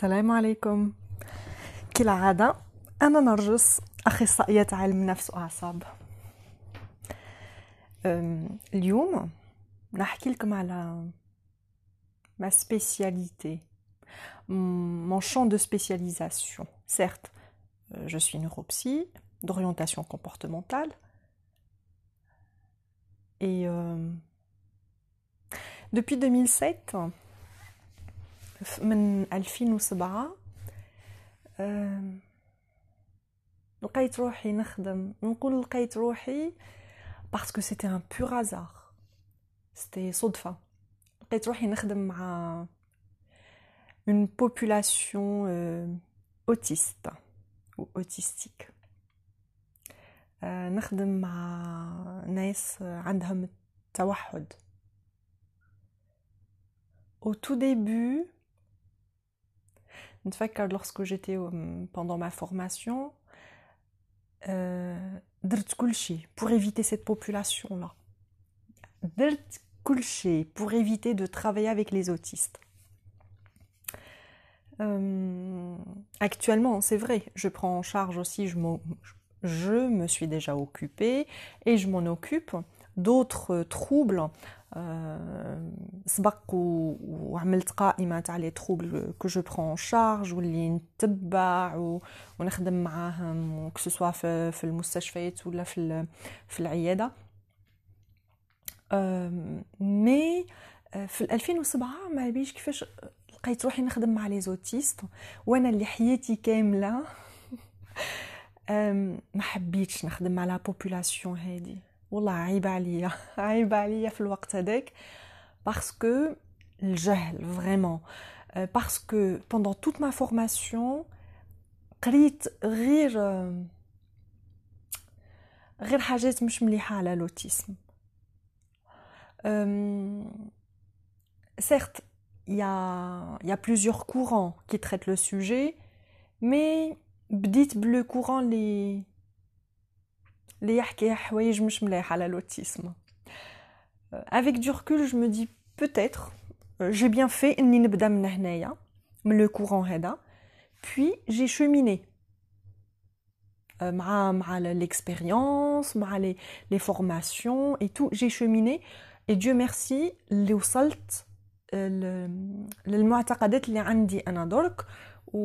السلام عليكم كالعادة أنا نرجس أخصائية علم نفس وأعصاب أم، اليوم نحكي لكم على ma spécialité, mon champ de spécialisation. Certes, euh, je suis neuropsy, d'orientation comportementale, et euh, depuis 2007, من 2007 آه، لقيت روحي نخدم نقول لقيت روحي que c'était un pur hasard c'était صدفة لقيت روحي نخدم مع une population euh, autiste ou autistique آه، نخدم مع ناس عندهم التوحد au tout début Une fois que lorsque j'étais euh, pendant ma formation, euh, pour éviter cette population-là. pour éviter de travailler avec les autistes. Euh, actuellement, c'est vrai, je prends en charge aussi, je, je me suis déjà occupée et je m'en occupe d'autres troubles سبق و- وعملت قائمة تاع لي تروبل كو جو برون شارج واللي نتبع ونخدم معاهم كو سوا في في المستشفيات ولا في في العيادة. آم، مي آه، في 2007 ما بيش كيفاش لقيت روحي نخدم مع لي زوتيست وأنا اللي حياتي كاملة. ما حبيتش نخدم مع لا بوبولاسيون هادي. والله عيب عليا عيب عليا في الوقت هذاك باسكو الجهل فريمون باسكو pendant toute ma formation قريت غير آه، غير حاجات مش مليحة على l'autisme Euh, certes, il y a, il y a plusieurs courants qui traitent le sujet, mais بديت بلو courant اللي اللي يحكي حوايج مش مليح على l'autisme. Euh, Avec du recul, je me dis peut-être euh, j'ai bien fait اني نبدا من هنايا من le courant هذا puis j'ai cheminé Euh, مع مع l'expérience مع les, les formations et tout j'ai cheminé et Dieu merci اللي وصلت ل- للمعتقدات اللي عندي انا درك و,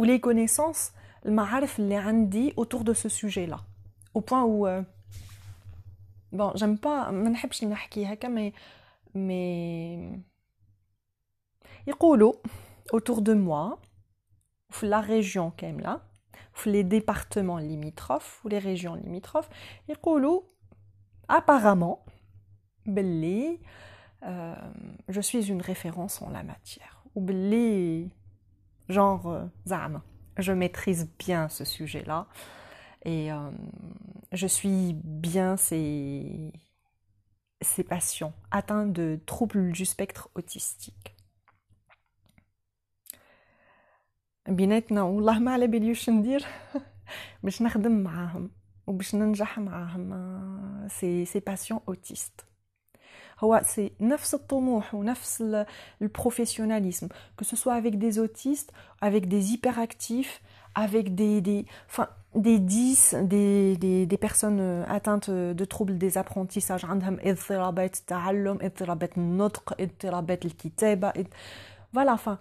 و les connaissances المعارف اللي عندي autour de ce sujet là au point où euh, bon j'aime pas ما نحبش نحكي هكا mais mais يقولوا autour de moi في la région كامله في les départements limitrophes ou les régions limitrophes يقولوا apparemment باللي euh, je suis une référence en la matière وباللي genre euh, زعما je maîtrise bien ce sujet là et euh, je suis bien ces ces patients atteints de troubles du spectre autistique بيناتنا والله ما على بالي واش ندير باش نخدم معاهم وباش ننجح معاهم آه، سي سي باسيون اوتيست هو سي نفس الطموح ونفس ال- البروفيسيوناليسme que ce soit avec des autistes avec des hyperactifs avec des des enfin des 10 des des des personnes euh, atteintes de troubles des apprentissages عندهم اضطرابات التعلم اضطرابات النطق اضطرابات الكتابة اض- voilà enfin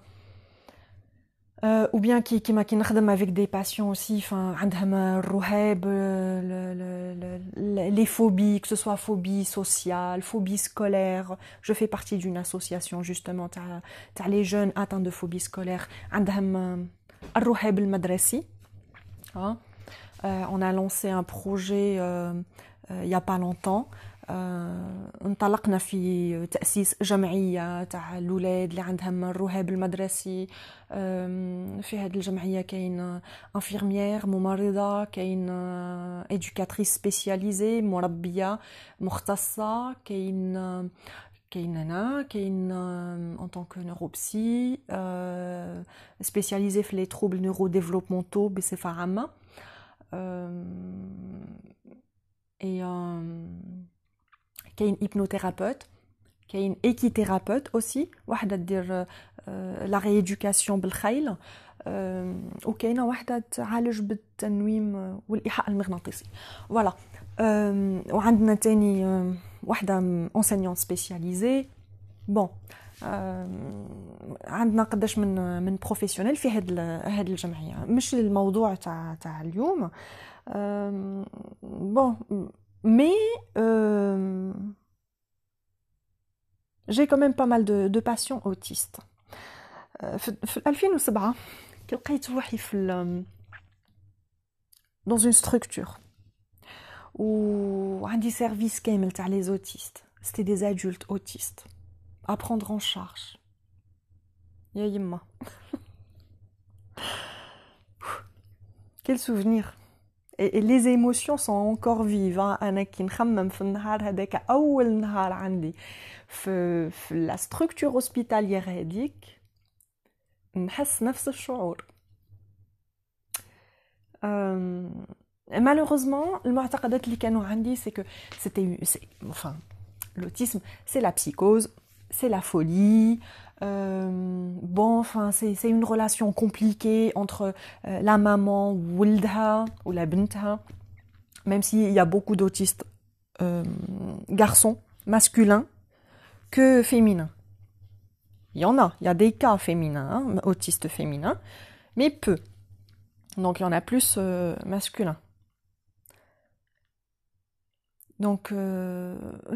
Euh, ou bien qui qui m'a qui نخدم avec des patients aussi enfin عندهم الرهاب le- le- le- le- les phobies que ce soit phobie sociale phobie scolaire je fais partie d'une association justement تاع تاع les jeunes atteints de phobie scolaire عندهم آه، الرهاب المدرسي hein. Euh, on a lancé un projet euh, euh, il y a pas longtemps آه، انطلقنا في تأسيس جمعية تاع الأولاد اللي عندهم الرهاب المدرسي آم، في هذه الجمعية كاين انفيرميير ممرضة كاين إدوكاتريس سبيسياليزي مربية مختصة كاين كاين انا كاين ان طونك نوروبسي سبيسياليزي في لي تروبل نيورو ديفلوبمونتو بصفة عامة اي كاين hypnothérapeute كاين équithérapeute aussi واحدة دير لا ريدوكاسيون بالخيل وكاينه واحده تعالج بالتنويم والايحاء المغناطيسي فوالا وعندنا تاني واحده انسينيون سبيسياليزي بون عندنا قداش من من بروفيسيونيل في هاد هاد الجمعيه مش الموضوع تاع تاع اليوم بون مي j'ai quand même pas mal de, de patients autistes في 2007 لقيت روحي في dans une structure où عندي service كامل تاع les autistes c'était des adultes autistes à prendre en charge يا يما quel souvenir et, et les émotions sont encore vives انا كي نخمم في النهار هذاك اول نهار عندي في, في لا ستركتور هوسبيتاليير هذيك نحس نفس الشعور malheureusement المعتقدات اللي كانوا عندي c'est que c'était enfin l'autisme c'est la psychose c'est la folie. Euh, bon, enfin, c'est une relation compliquée entre euh, la maman Wilda ou la Bintha, même s'il y a beaucoup d'autistes euh, garçons masculins que féminins. Il y en a, il y a des cas féminins, hein, autistes féminins, mais peu. Donc il y en a plus masculins. Donc,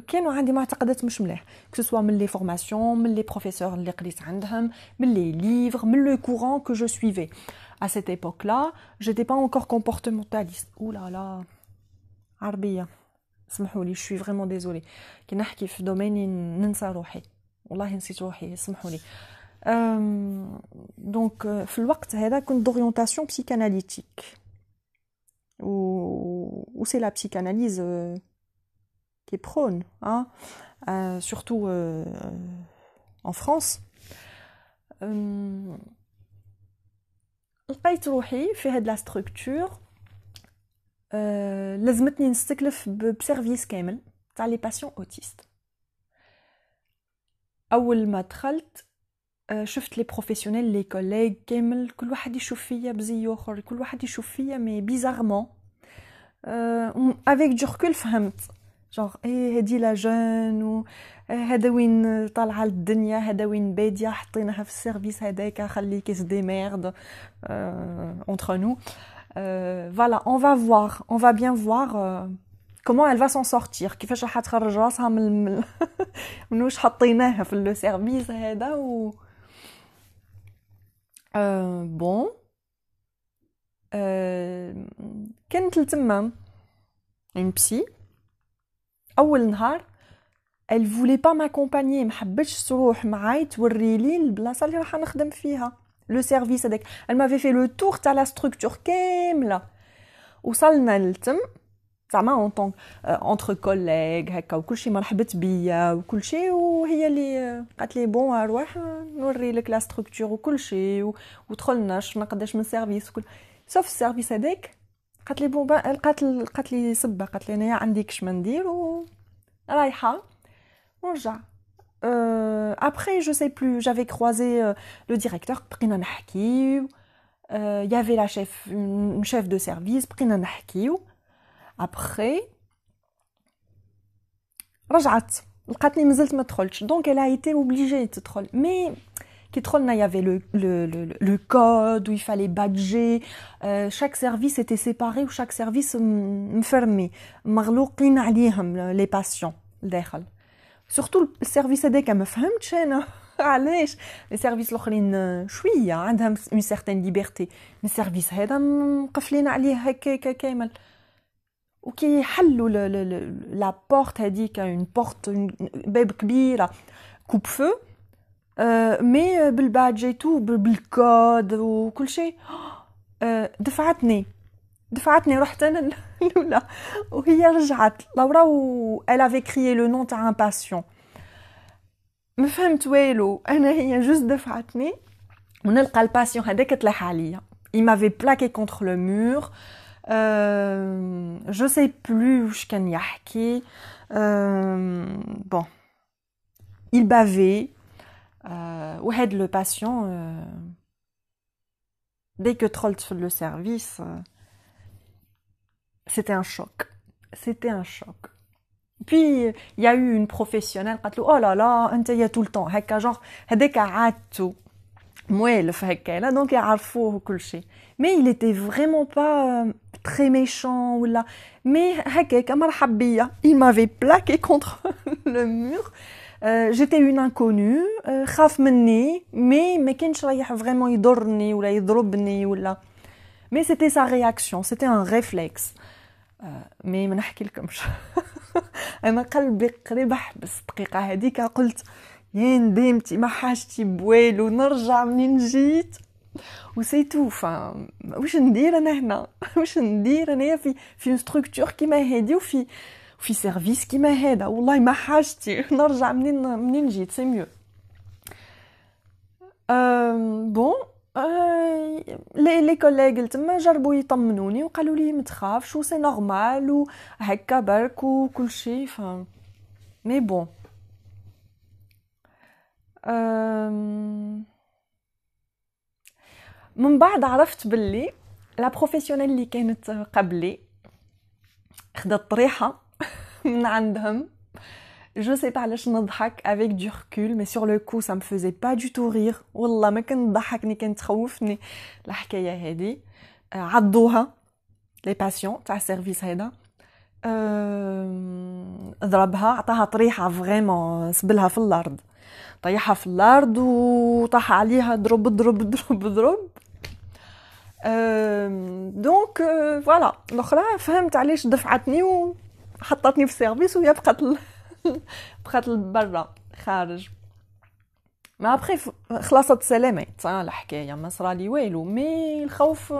كانوا عندي معتقدات مش مليح que ce soit من les formations, من les professeurs اللي قريت عندهم, من les livres, من le courant que je suivais. À cette époque-là, j'étais pas encore comportementaliste. Ouh là là, عربية. اسمحوا لي, je suis vraiment désolée. كي نحكي في دوميني ننسى روحي. والله نسيت روحي سمحوا لي دونك في الوقت هذا كنت دورينتاسيون بسيكاناليتيك و سي لا بسيكاناليز كي برون hein euh, surtout euh, en France لقيت روحي في هاد لا ستركتور لازمتني نستكلف بسيرفيس كامل تاع لي باسيون اوتيست اول ما دخلت شفت لي بروفيسيونيل لي كوليغ كامل كل واحد يشوف فيا بزي اخر كل واحد يشوف فيا مي بيزارمون افيك دو ركول فهمت جونغ إيه هادي لا جون و هذا وين طالعه للدنيا هذا وين باديه حطيناها في السيرفيس هذاك خلي كيس دي ميرد اونتر نو فوالا اون فا فوار اون فا بيان فوار comment elle va s'en sortir. كيفاش راح تخرج راسها من من واش حطيناها في لو سيرفيس هذا و بون كانت لتما اون بسي أول نهار elle voulait pas m'accompagner ما حبتش تروح معاي توري لي البلاصة اللي راح نخدم فيها لو سيرفيس هذاك. Elle m'avait fait le tour تاع لا ستركتور كاملة. وصلنا لتم زعما اون طونك اونتر كوليغ هكا وكلشي مرحبت بيا وكلشي وهي اللي قالت لي بون أروح نوري لك لا ستركتور وكلشي ودخلنا شفنا قداش من سيرفيس وكل. سوف السيرفيس هذاك قالت لي بون قالت قالت لي صبه قالت لي انايا عندي كش ما ندير و رايحه ونرجع ابخي جو سي بلو جافي كروزي لو ديريكتور بقينا نحكيو يافي لا شيف اون شيف دو سيرفيس بقينا نحكيو ابخي رجعت لقاتني مازلت ما دخلتش دونك elle a été obligée تدخل مي كي دخلنا y avait le, le, le, le code où il fallait badger euh, chaque service était séparé ou chaque service مفرمي مغلوقين عليهم les patients لداخل سورتو السيرفيس هذاك ما فهمتش انا علاش لي سيرفيس الاخرين شويه عندهم اون سيغتان ليبرتي السيرفيس هذا مقفلين عليه هكاك كامل وكي يحلوا لا بورت هذيك اون بورت باب كبيره كوب فو مي بالبادج تو بالكود وكل شيء دفعتني دفعتني رحت انا الاولى وهي رجعت لورا و elle avait crié le nom تاع un patient ما فهمت والو انا هي جوست دفعتني ونلقى الباسيون هذاك تلاح عليا il m'avait plaqué contre le mur Euh, je sais plus où je كان يحكي euh, bon il bavait وهاد le patient dès que fait le service c'était un choc c'était un choc puis il y a eu une professionnelle qui a dit oh là là انت يا tout le temps هكا genre هذاك عادته موالف هكا là donc يعرفوه وكل شيء mais il était vraiment pas très méchant ou là mais هكاك مرحب بيا il m'avait plaqué contre le mur euh, j'étais une inconnue خاف مني mais ما كانش رايح vraiment يضرني ولا يضربني ولا mais c'était sa réaction c'était un réflexe مي ما نحكي لكمش انا قلبي قريب حبس الدقيقه هذيك قلت يا ندمتي ما حاجتي بوالو نرجع منين جيت وسي تو فا واش ندير انا هنا واش ندير انايا في في ستركتور كيما هادي وفي في سيرفيس كيما هذا. والله ما حاجتي. نرجع منين منين جيت؟ سي ميو. بون لي لي كوليغ تما جربوا يطمنوني وقالوا لي ما تخافش وسي نورمال وهكا برك وكل شيء. ف مي بون من بعد عرفت باللي لا بروفيسيونيل اللي كانت قبلي خدت طريحة. من عندهم Je sais pas علاش نضحك avec du recul mais sur le coup ça me faisait pas du tout rire. والله ما كان ضحكني تخوفني. الحكاية هذه عضوها. لي باسيون تاع السيرفيس هذا. ضربها عطاها طريحة فريمون سبلها في الأرض. طيحها في الأرض وطاح عليها ضرب ضرب ضرب ضرب. دونك فوالا الأخرى فهمت علاش دفعتني وحطتني في السيرفيس وهي بقات بقات برا خارج. ما ابخي خلاصت سلامات الحكاية. ما صرالي والو. مي الخوف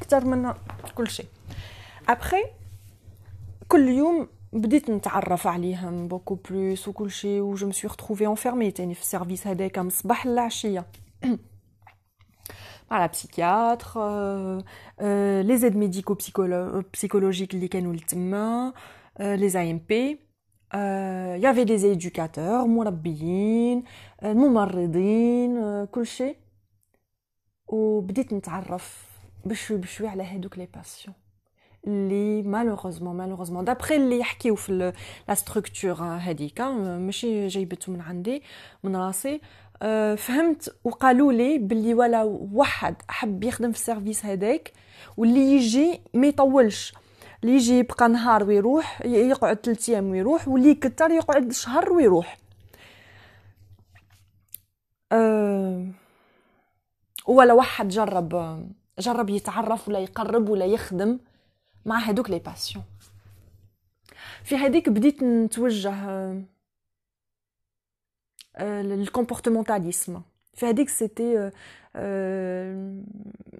كتر من كل شيء. ابخي كل يوم بديت نتعرف عليهم بوكو بلوس وكل شيء و جو مسوي رتروفي انفيرمي تاني في السيرفيس هذاك من الصباح للعشيه مع لا بسيكياتر لي زيد ميديكو بسيكولوجيك اللي كانوا لتما لي اي ام بي il y avait des éducateurs مربيين الممرضين كل شيء وبديت نتعرف بشوي بشوي على هادوك لي باسيون اللي مالوغوزمون مالوغوزمون دابخي اللي يحكيو في لا ستركتور هذيك ماشي جايبته من عندي من راسي فهمت وقالوا لي باللي ولا واحد حب يخدم في السيرفيس هذاك واللي يجي ما يطولش. اللي يجي يبقى نهار ويروح يقعد ثلاث أيام ويروح واللي كتر يقعد شهر ويروح. أه ولا واحد جرب جرب يتعرف ولا يقرب ولا يخدم مع هادوك لي باسيون. في هذيك بديت نتوجه للكومبورتمونتاليسم في هذيك سيتي Euh,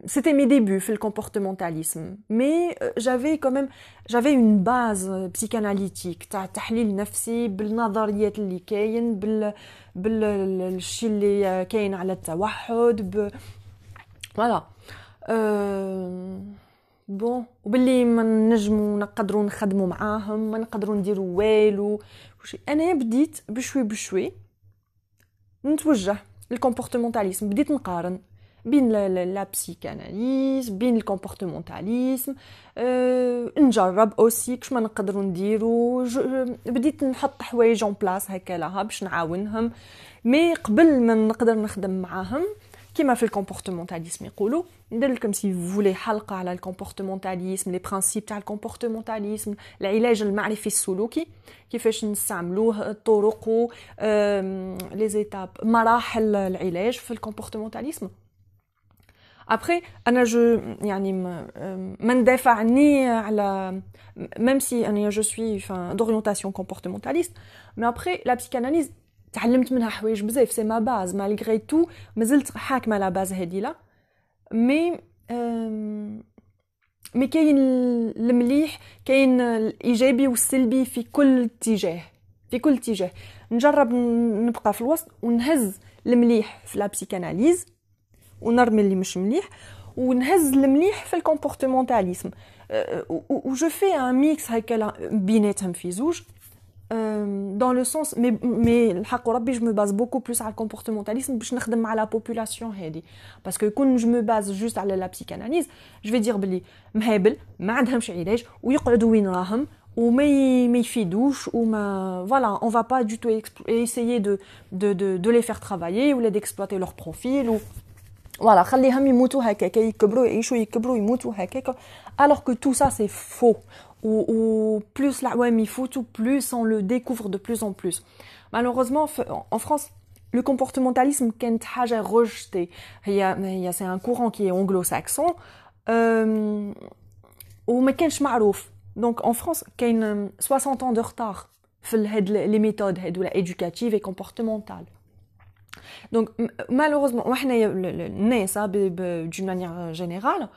c'était mes débuts في le comportementalisme mais euh, j'avais quand même j'avais une base psychanalytique تاع تحليل نفسي بالنظريات اللي كاين بال بالشيء اللي كاين على التوحد ب فوالا أه... بون وباللي ما نجمو نقدروا نخدموا معاهم ما نقدروا نديروا والو انا بديت بشوي بشوي نتوجه الكومبورتمونتاليزم بديت نقارن بين لا بسيكاناليز بين الكومبورتمونتاليزم أه نجرب اوسي كش ما نقدروا نديرو. بديت نحط حوايج اون بلاس هكا لها باش نعاونهم. مي قبل ما نقدر نخدم معاهم كيما في الكومبورتمونتاليزم يقولوا ندير لكم سي فولي حلقه على الكومبورتمونتاليزم لي برانسيب تاع الكومبورتمونتاليزم العلاج المعرفي السلوكي كيفاش نستعملوه الطرق لي زيتاب مراحل العلاج في الكومبورتمونتاليزم ابخي انا جو يعني ما ندافع ني على ميم سي انا جو سوي دورينتاسيون تعلمت منها حوايج بزاف سي ما باز مالغري تو مازلت حاكمة لا باز هادي مي مي كاين المليح كاين الإيجابي والسلبي في كل اتجاه في كل اتجاه. نجرب نبقى في الوسط ونهز المليح في لا بسيكاناليز ونرمي اللي مش مليح ونهز المليح في الكومبورتمونتاليزم و جو في ان ميكس هكا بيناتهم في زوج. euh, dans le sens mais mais je me base beaucoup plus sur le comportementalisme باش نخدم مع la population هذه parce que quand je me base juste على la psychanalyse je vais dire بلي مهابل ما عندهمش علاج ويقعدوا وين راهم وما ما يفيدوش وما voilà on va pas du tout essayer de de de de les faire travailler ou d'exploiter leur profil ou voilà خليهم يموتوا هكاك يكبروا يعيشوا يكبروا يموتوا هكاك alors que tout ça c'est faux ou, plus la ouais, tout plus on le découvre de plus en plus. Malheureusement, en France, le comportementalisme est rejeté. Il y a, il y a, c'est un courant qui est anglo-saxon. Euh, donc en France, il y a 60 ans de retard les méthodes éducatives et comportementales. Donc malheureusement, d'une manière générale,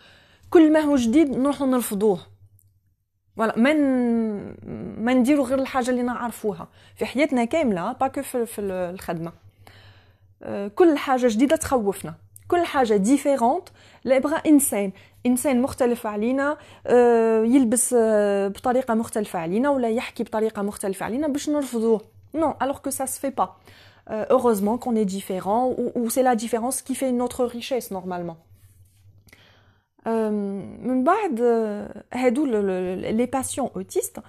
كل ما هو جديد نروحو نرفضوه فوالا ما ما نديرو غير الحاجة اللي نعرفوها. في حياتنا كاملة باكو في, في الخدمة. آه، كل حاجة جديدة تخوفنا. كل حاجة ديفيرونت لا يبغى إنسان. إنسان مختلف علينا آه، يلبس آه، بطريقة مختلفة علينا ولا يحكي بطريقة مختلفة علينا باش نرفضوه. نو الوغ كو سا سفي با heureusement qu'on est différent ou, ou c'est la différence qui fait notre richesse normalement. من بعد هادو les patients autistes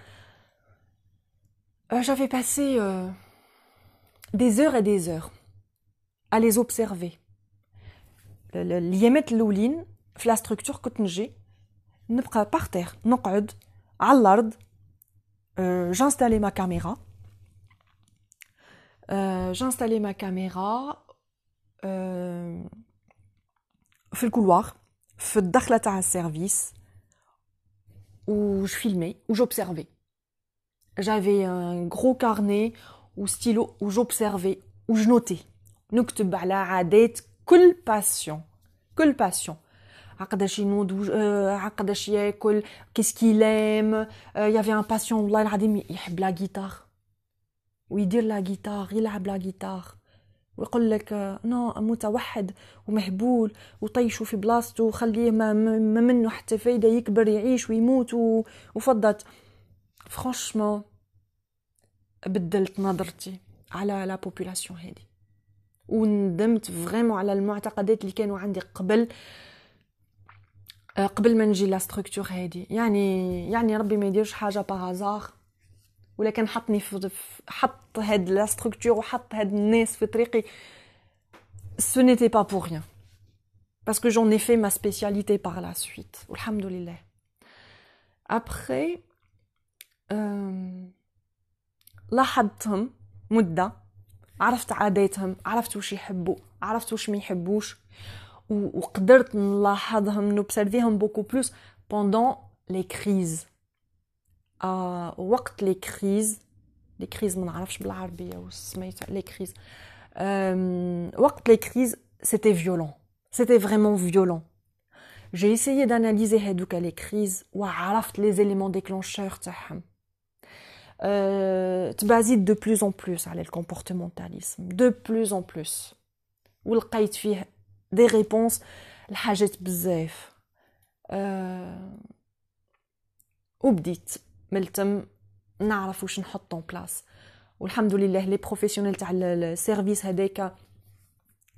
j'avais passé des heures et des heures à les observer اليامات الاولين في لا ستركتور كنت نجي نبقى بارتير نقعد على الارض جانستالي ما كاميرا جانستالي ما كاميرا في الكولوار في الدخله تاع السيرفيس où je filmais, où j'observais. J'avais un gros carnet ou stylo où j'observais, où je notais. نكتب على عادات كل باسيون كل باسيون عقداش ينوض عقداش ياكل qu'est-ce qu'il aime il y avait un patient والله العظيم يحب لا جيتار ويدير لا جيتار يلعب لا جيتار ويقول لك نو متوحد ومهبول وطيشوا في بلاصتو وخليه ما, ما منه حتى فايدة يكبر يعيش ويموت وفضت. فرانشمون بدلت نظرتي على لا بوبولاسيون هذه. وندمت فريمون على المعتقدات اللي كانوا عندي قبل قبل ما نجي لا ستركتور هذه. يعني يعني ربي ما يديرش حاجة باغازار ولا كان حطني في حط هاد لا ستركتور وحط هاد الناس في طريقي ce n'était pas pour rien parce que j'en ai fait ma spécialité par la suite alhamdoulilah après euh, لاحظتهم مدة عرفت عاداتهم عرفت وش يحبوا عرفت وش ما يحبوش وقدرت نلاحظهم نوبسيرفيهم بوكو بلوس pendant les crises وقت لي كريز لي كريز ما نعرفش بالعربيه واش سميتها لي كريز وقت لي كريز سيتي فيولون سيتي فريمون فيولون j'ai essayé d'analyser هادوك لي كريز وعرفت لي زيليمون ديكلونشور تاعهم أه تبازيت دو بلوز اون بلوس على الكومبورتمونتاليزم دو بلوز اون بلوس ولقيت فيه دي ريبونس لحاجات بزاف أه وبديت ملتم نعرف واش نحط اون بلاس والحمد لله لي بروفيسيونيل تاع السيرفيس هذاك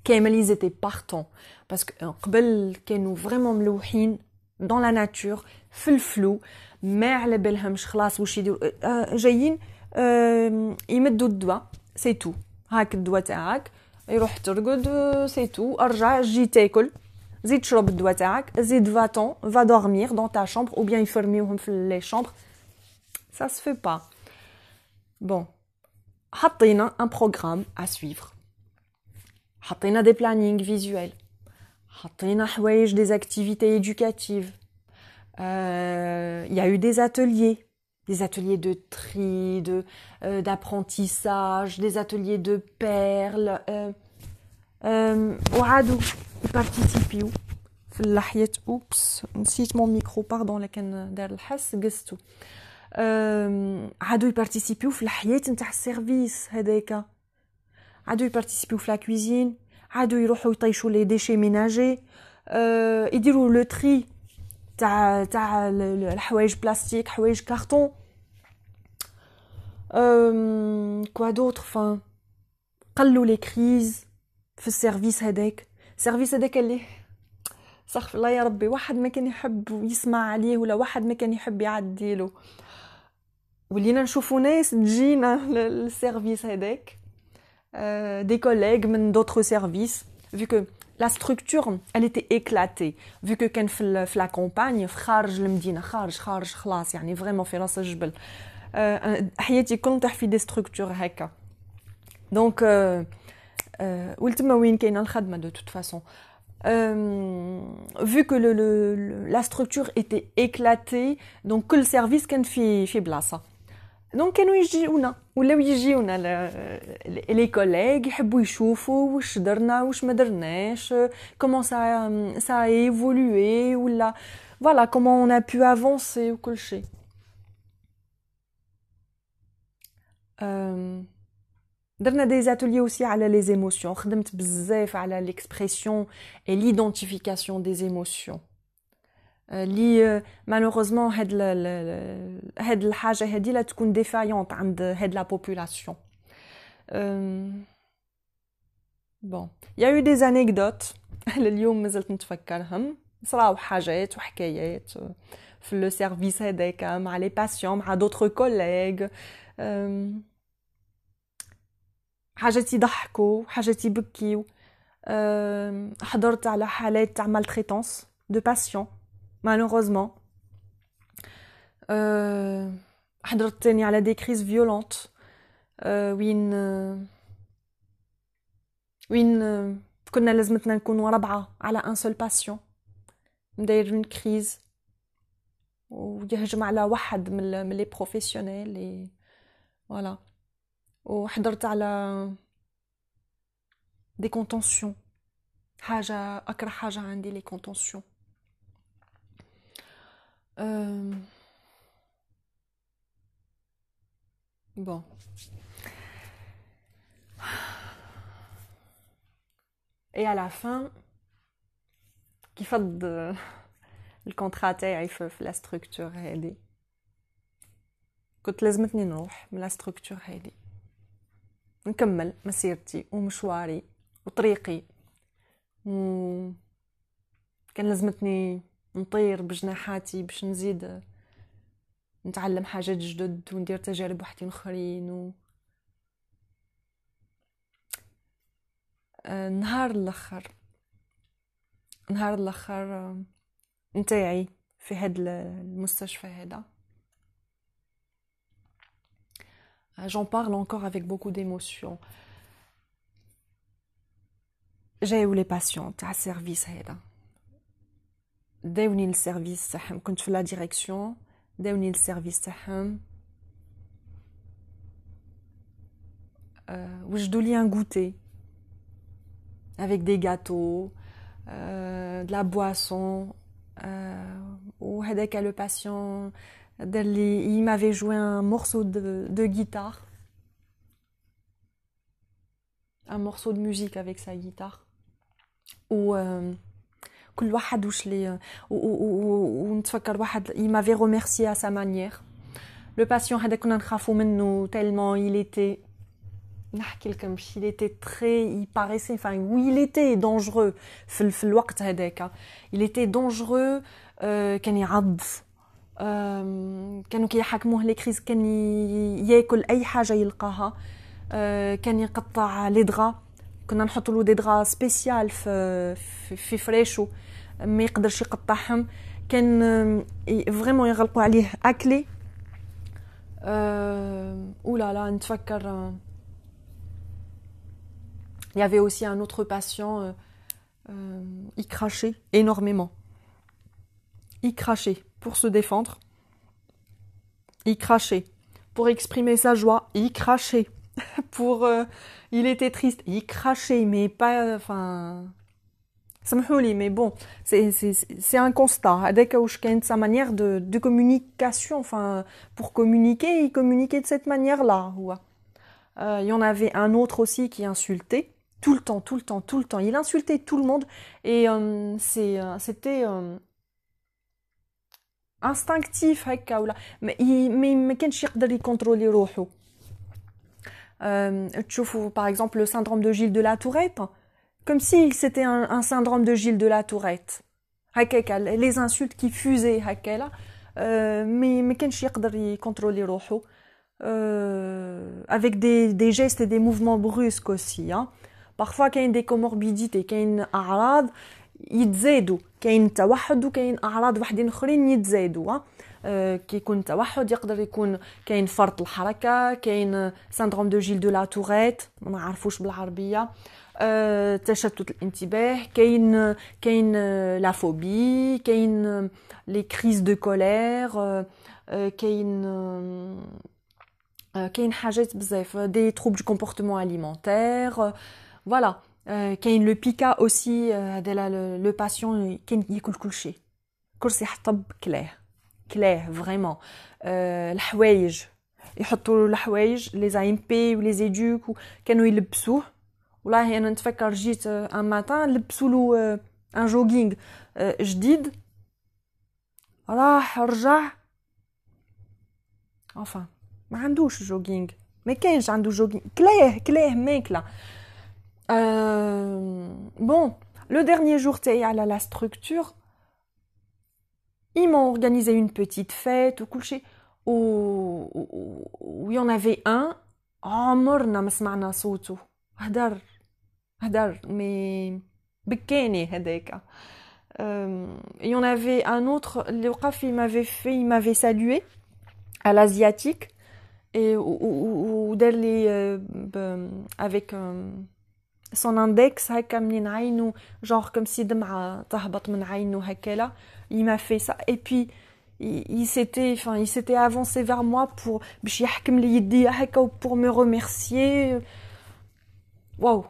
كامل ايزيتي بارتون باسكو قبل كانوا فريمون ملوحين دون لا ناتور في الفلو ما على بالهمش خلاص واش يديروا جايين يمدوا الدواء سي تو هاك الدواء تاعك يروح ترقد سي تو أرجع جي تاكل. زيد تشرب الدواء تاعك. زيد فاتون فا دورمير دون تا شامبر أو بيان يفرميوهم في لي شامبر Ça se fait pas. Bon. حطينا un programme à suivre. حطينا des plannings visuels. حطينا حوايج des activités éducatives. Euh, il y a eu des ateliers des ateliers de tri, de euh, d'apprentissage, des ateliers de perles. وعادوا يبارتيسيبيو في اللحية اوبس نسيت مون ميكرو باردون لكن دار الحس قستو عادوا يبارتيسيبيو في الحياة نتاع السيرفيس هذاك. عادوا يبارتيسيبيو في لا كويزين عادوا يروحوا يطيشوا لي ديشي ميناجي. أه يديروا لو تري تاع تاع الحوايج بلاستيك حوايج كارطون quoi d'autre enfin قلوا les crises في السيرفيس هذاك. السيرفيس هذاك اللي استغفر الله يا ربي واحد ما كان يحب يسمع عليه ولا واحد ما كان يحب يعديله. ولينا نشوفوا ناس تجينا للسيرفيس هذاك دي كوليغ من دوطخ سيرفيس vu que la structure elle était éclatée vu que كان في في لا كومباني في خارج المدينه خارج خارج خلاص يعني فريمون في راس الجبل حياتي كل نطيح في دي ستركتور هكا دونك ولتما وين كاينه الخدمه دو توت فاسون vu que le, le, la structure était éclatée donc كل سيرفيس كان في في بلاصه دونك كانوا يجيونا ولاو يجيونا لي كوليغ يحبوا يشوفوا واش درنا واش ما درناش كومون سا سا ايفولوي ولا فوالا كومون اون ا بو افونسي وكل شيء درنا دي زاتولي اوسي على لي زيموسيون خدمت بزاف على ليكسبرسيون اي ليدونتيفيكاسيون دي زيموسيون اللي مالوغوزمون هاد هاد الحاجه هادي لا تكون ديفايونت عند هاد لا بوبولاسيون بون يا يو دي انيكدوت لليوم مازلت نتفكرهم صراو حاجات وحكايات في لو سيرفيس هذاك مع لي باسيون مع دوطخ كوليغ حاجات يضحكوا حاجات يبكيو حضرت على حالات تاع مالتريتونس دو باسيون malheureusement. Euh, حضرت تاني على دي كريز فيولونت وين وين كنا لازمتنا نكونوا ربعة على ان سول باسيون مدايرين كريز ويهجم على واحد من لي بروفيسيونيل اي فوالا وحضرت على دي كونتونسيون حاجة أكره حاجة عندي لي كونتونسيون Euh... Bon. Et à la fin, كيفض الكونترا تاعي في لا ستركتور هادي كنت لازمتني نروح من لا ستركتور هادي نكمل مسيرتي ومشواري وطريقي و كان لازمتني نطير بجناحاتي باش نزيد نتعلم حاجات جدد وندير تجارب وحدين أخرين و... آه، نهار الأخر نهار الأخر آه، نتاعي في هاد المستشفى هذا. j'en parle encore avec beaucoup d'émotion. جايو لي باسيون تاع السيرفيس هذا. داوني للسيرفيس تاعهم كنت في لا ديريكسيون داوني للسيرفيس تاعهم وجدوا لي ان غوتي avec des gâteaux euh, de la boisson وهذاك لو باسيون دار لي il m'avait joué un morceau de, de guitare un morceau de musique avec sa guitare ou euh, كل واحد واش لي ونتفكر واحد il m'avait remercié à sa manière لو باسيون هذا كنا نخافو منه تالمون il était نحكي لكم il était très il paraissait enfin oui il était dangereux في, في الوقت هذاك il était dangereux euh, كان يعض euh, كانوا كيحكموه لي كريز كان ياكل اي حاجه يلقاها euh, كان يقطع لي دغا كنا نحط له دي دغا سبيسيال في في, في فريشو ما يقدرش يقطعهم كان فريمون يغلقوا عليه اكلي أه اولا لا نتفكر Il y avait aussi un autre patient, euh, euh, il crachait énormément. Il crachait pour se défendre. Il crachait pour exprimer sa joie. Il crachait pour. Euh, il était triste. Il crachait, mais pas. Enfin, mais bon, c'est un constat. Avec sa manière de, de communication, enfin, pour communiquer, il communiquait de cette manière-là. Euh, il y en avait un autre aussi qui insultait tout le temps, tout le temps, tout le temps. Il insultait tout le monde et euh, euh, c'était instinctif mais il mais ما كانش يقدر يكونترولي روحه تشوفوا par exemple le syndrome de Gilles de la Tourette comme si c'était un, un syndrome de Gilles de la Tourette هكاك les insultes qui fusaient هكا là mais ما كانش يقدر يكونترولي روحو avec des, des gestes et des mouvements brusques aussi hein. parfois كاين des comorbidités كاين اعراض يتزادوا كاين توحد وكاين اعراض وحدين اخرين يتزادوا كي يكون توحد يقدر يكون كاين فرط الحركه كاين سندروم دو جيل دو لا توريت ما نعرفوش بالعربيه تشتت الانتباه كاين كاين لا فوبي كاين لي كريز دو كولير كاين كاين حاجات بزاف دي تروب دو كومبورتمون اليمونتير فوالا كاين لو بيكا اوسي هذا لو باسيون كاين ياكل كل شيء كرسي حطب كلاه كلاه فريمون الحوايج يحطوا له الحوايج لي زايم بي ولي زيدوك كانوا يلبسوه والله انا نتفكر جيت ان ماتان لبسوا له ان جوغينغ جديد راح رجع enfin ما عندوش جوغينغ ما كاينش عنده جوغينغ كلاه كلاه ماكله bon le dernier jour تاعي على la structure ils m'ont organisé une petite fête ou couché où, où, il y en avait un عمرنا ما سمعنا صوته هدر هدر مي بكاني هذاك il y en avait un autre اللي وقف il m'avait fait il m'avait salué à l'asiatique et ou دار لي avec son index هكا منين عينه genre comme si دمعة تهبط من عينه هكا il m'a fait ça et puis il, s'était enfin il s'était avancé vers moi pour باش يحكم لي يدي هكا pour me remercier واو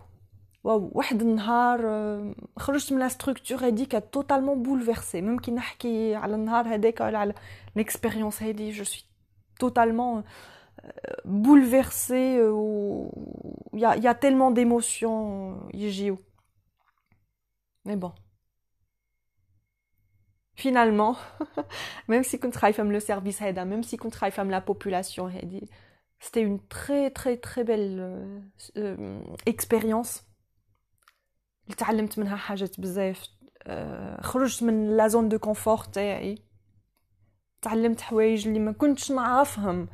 واو واحد النهار خرجت من لا ستركتور هذيك totalement bouleversée même كي نحكي على النهار هذاك ولا على l'expérience هذه je suis totalement bouleversée il y a, y a tellement d'émotions يجيو mais bon finalement même si كنت خايفه من le service هذا même si كنت خايفه من la population هذه c'était une très très très belle euh, expérience تعلمت منها حاجات بزاف. خرجت من لا زون دو كونفور تاعي. تعلمت حوايج اللي ما كنتش نعرفهم.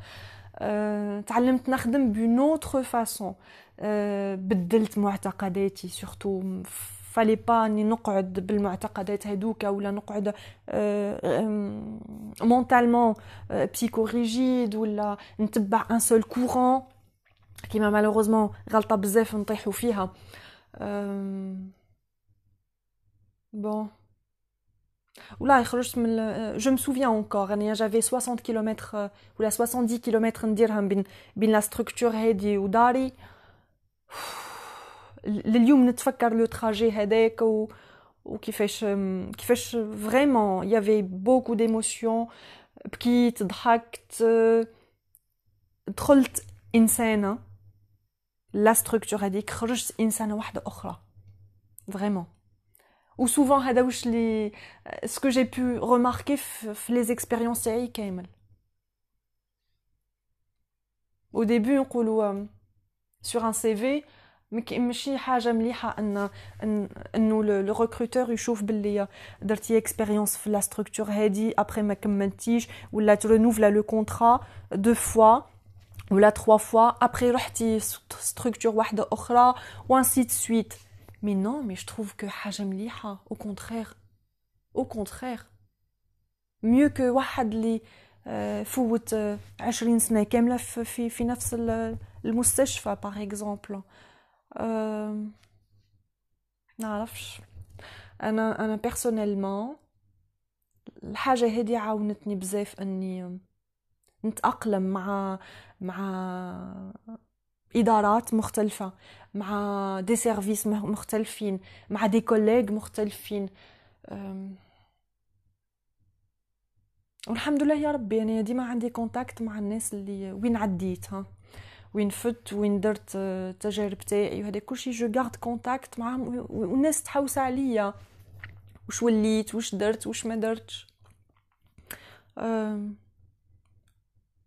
تعلمت نخدم بون اوتر فاسون بدلت معتقداتي. سورتو فالي با اني نقعد بالمعتقدات هذوك ولا نقعد مونتالمون بسيكو ريجيد ولا نتبع ان سول كورون كيما مالوغوزمون غلطة بزاف نطيحوا فيها. بون ولا خرجت من جو مي سوفيان اونكور اني جافي 60 كيلومتر ولا 70 كيلومتر نديرهم بين بين لا ستركتور هادي وداري لليوم نتفكر لو تراجي هذاك و وكيفاش كيفاش فريمون يافي بوكو ديموسيون بكيت ضحكت دخلت انسانه لا ستركتور هذيك خرجت انسانه واحده اخرى فريمون و سوفون هذا واش لي سكو جي بو ريماركي في لي زيكسبيريونس تاعي كامل au début نقولوا sur un CV ماشي حاجه مليحه ان انه لو ريكروتور يشوف باللي درتي اكسبيريونس في لا ستركتور هادي ابري ما كملتيش ولا ترونوفلا لو كونترا دو فوا ولا trois fois après رحتي structure واحدة أخرى وانسي de suite. Mais non mais je trouve que حاجة مليحة au contraire au contraire mieux que واحد اللي فوت عشرين سنة كاملة في, في نفس المستشفى باغ اكزومبل نعرفش أنا أنا بيرسونيلمون الحاجة هذه عاونتني بزاف اني نتأقلم مع مع إدارات مختلفة مع دي سيرفيس مختلفين مع دي كوليغ مختلفين. والحمد لله يا ربي يعني ديما عندي كونتاكت مع الناس اللي وين عديت ها. وين فت وين درت التجارب تاعي وهذا كلشي جو غارد كونتاكت معاهم والناس تحوس عليا. واش وليت واش درت واش ما درتش.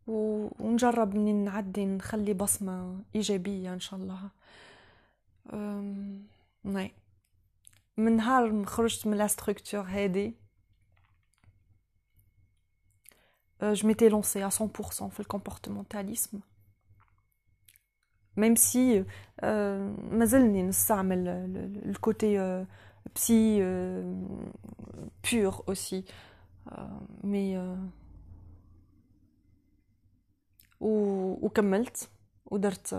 ونجرب اني نعدي نخلي بصمة إيجابية إن شاء الله. ناي من نهار خرجت من لا ستركتور هادي. je m'étais lancée à 100% في الكومبورتمونتاليسم même si مازلني نستعمل الكوتي psy pur aussi. mais وكملت ودرت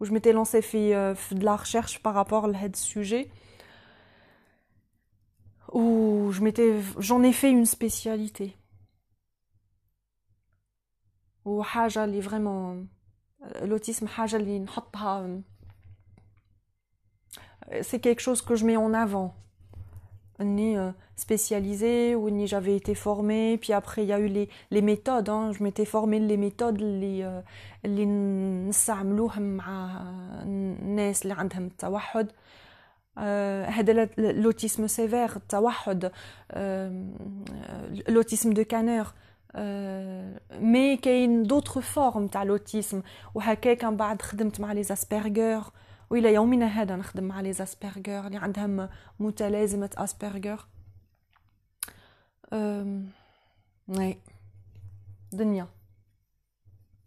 où je m'étais lancée في de la recherche par rapport à ce sujet où je m'étais j'en ai fait une spécialité وحاجه اللي vraiment l'autisme حاجه اللي نحطها c'est quelque chose que je mets en avant ni euh, spécialisé ou ni j'avais été formée puis après il y a eu les, les méthodes hein. je m'étais formée les méthodes اللي اللي نستعملوهم مع الناس اللي عندهم التوحد هذا l'autisme sévère التوحد l'autisme de Kanner مي كاين d'autres formes تاع l'autisme وهكاك من بعد خدمت مع les Asperger والى يومنا هذا نخدم مع لي اسبرغر اللي عندهم متلازمه اسبرغر oui دنيا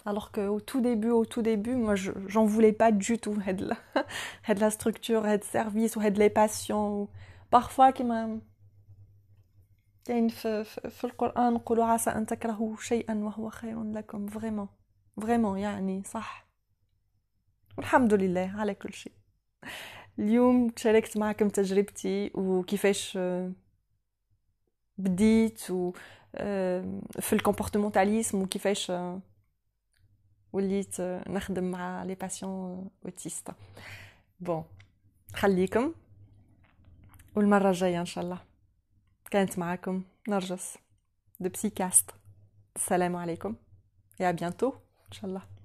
alors que au tout début au tout début moi j'en voulais pas du tout de la, de la structure de service ou de les patients parfois كما كاين في, في القرآن نقولوا عسى أن تكرهوا شيئا وهو خير لكم vraiment vraiment يعني صح والحمد لله على كل شيء. اليوم شاركت معكم تجربتي وكيفاش بديت و في الكومبورتمونتاليزم وكيفاش وليت نخدم مع لي باسيون اوتيست بون خليكم والمرة الجاية إن شاء الله. كانت معكم نرجس دو بسيكاست السلام عليكم يا بيانتو إن شاء الله.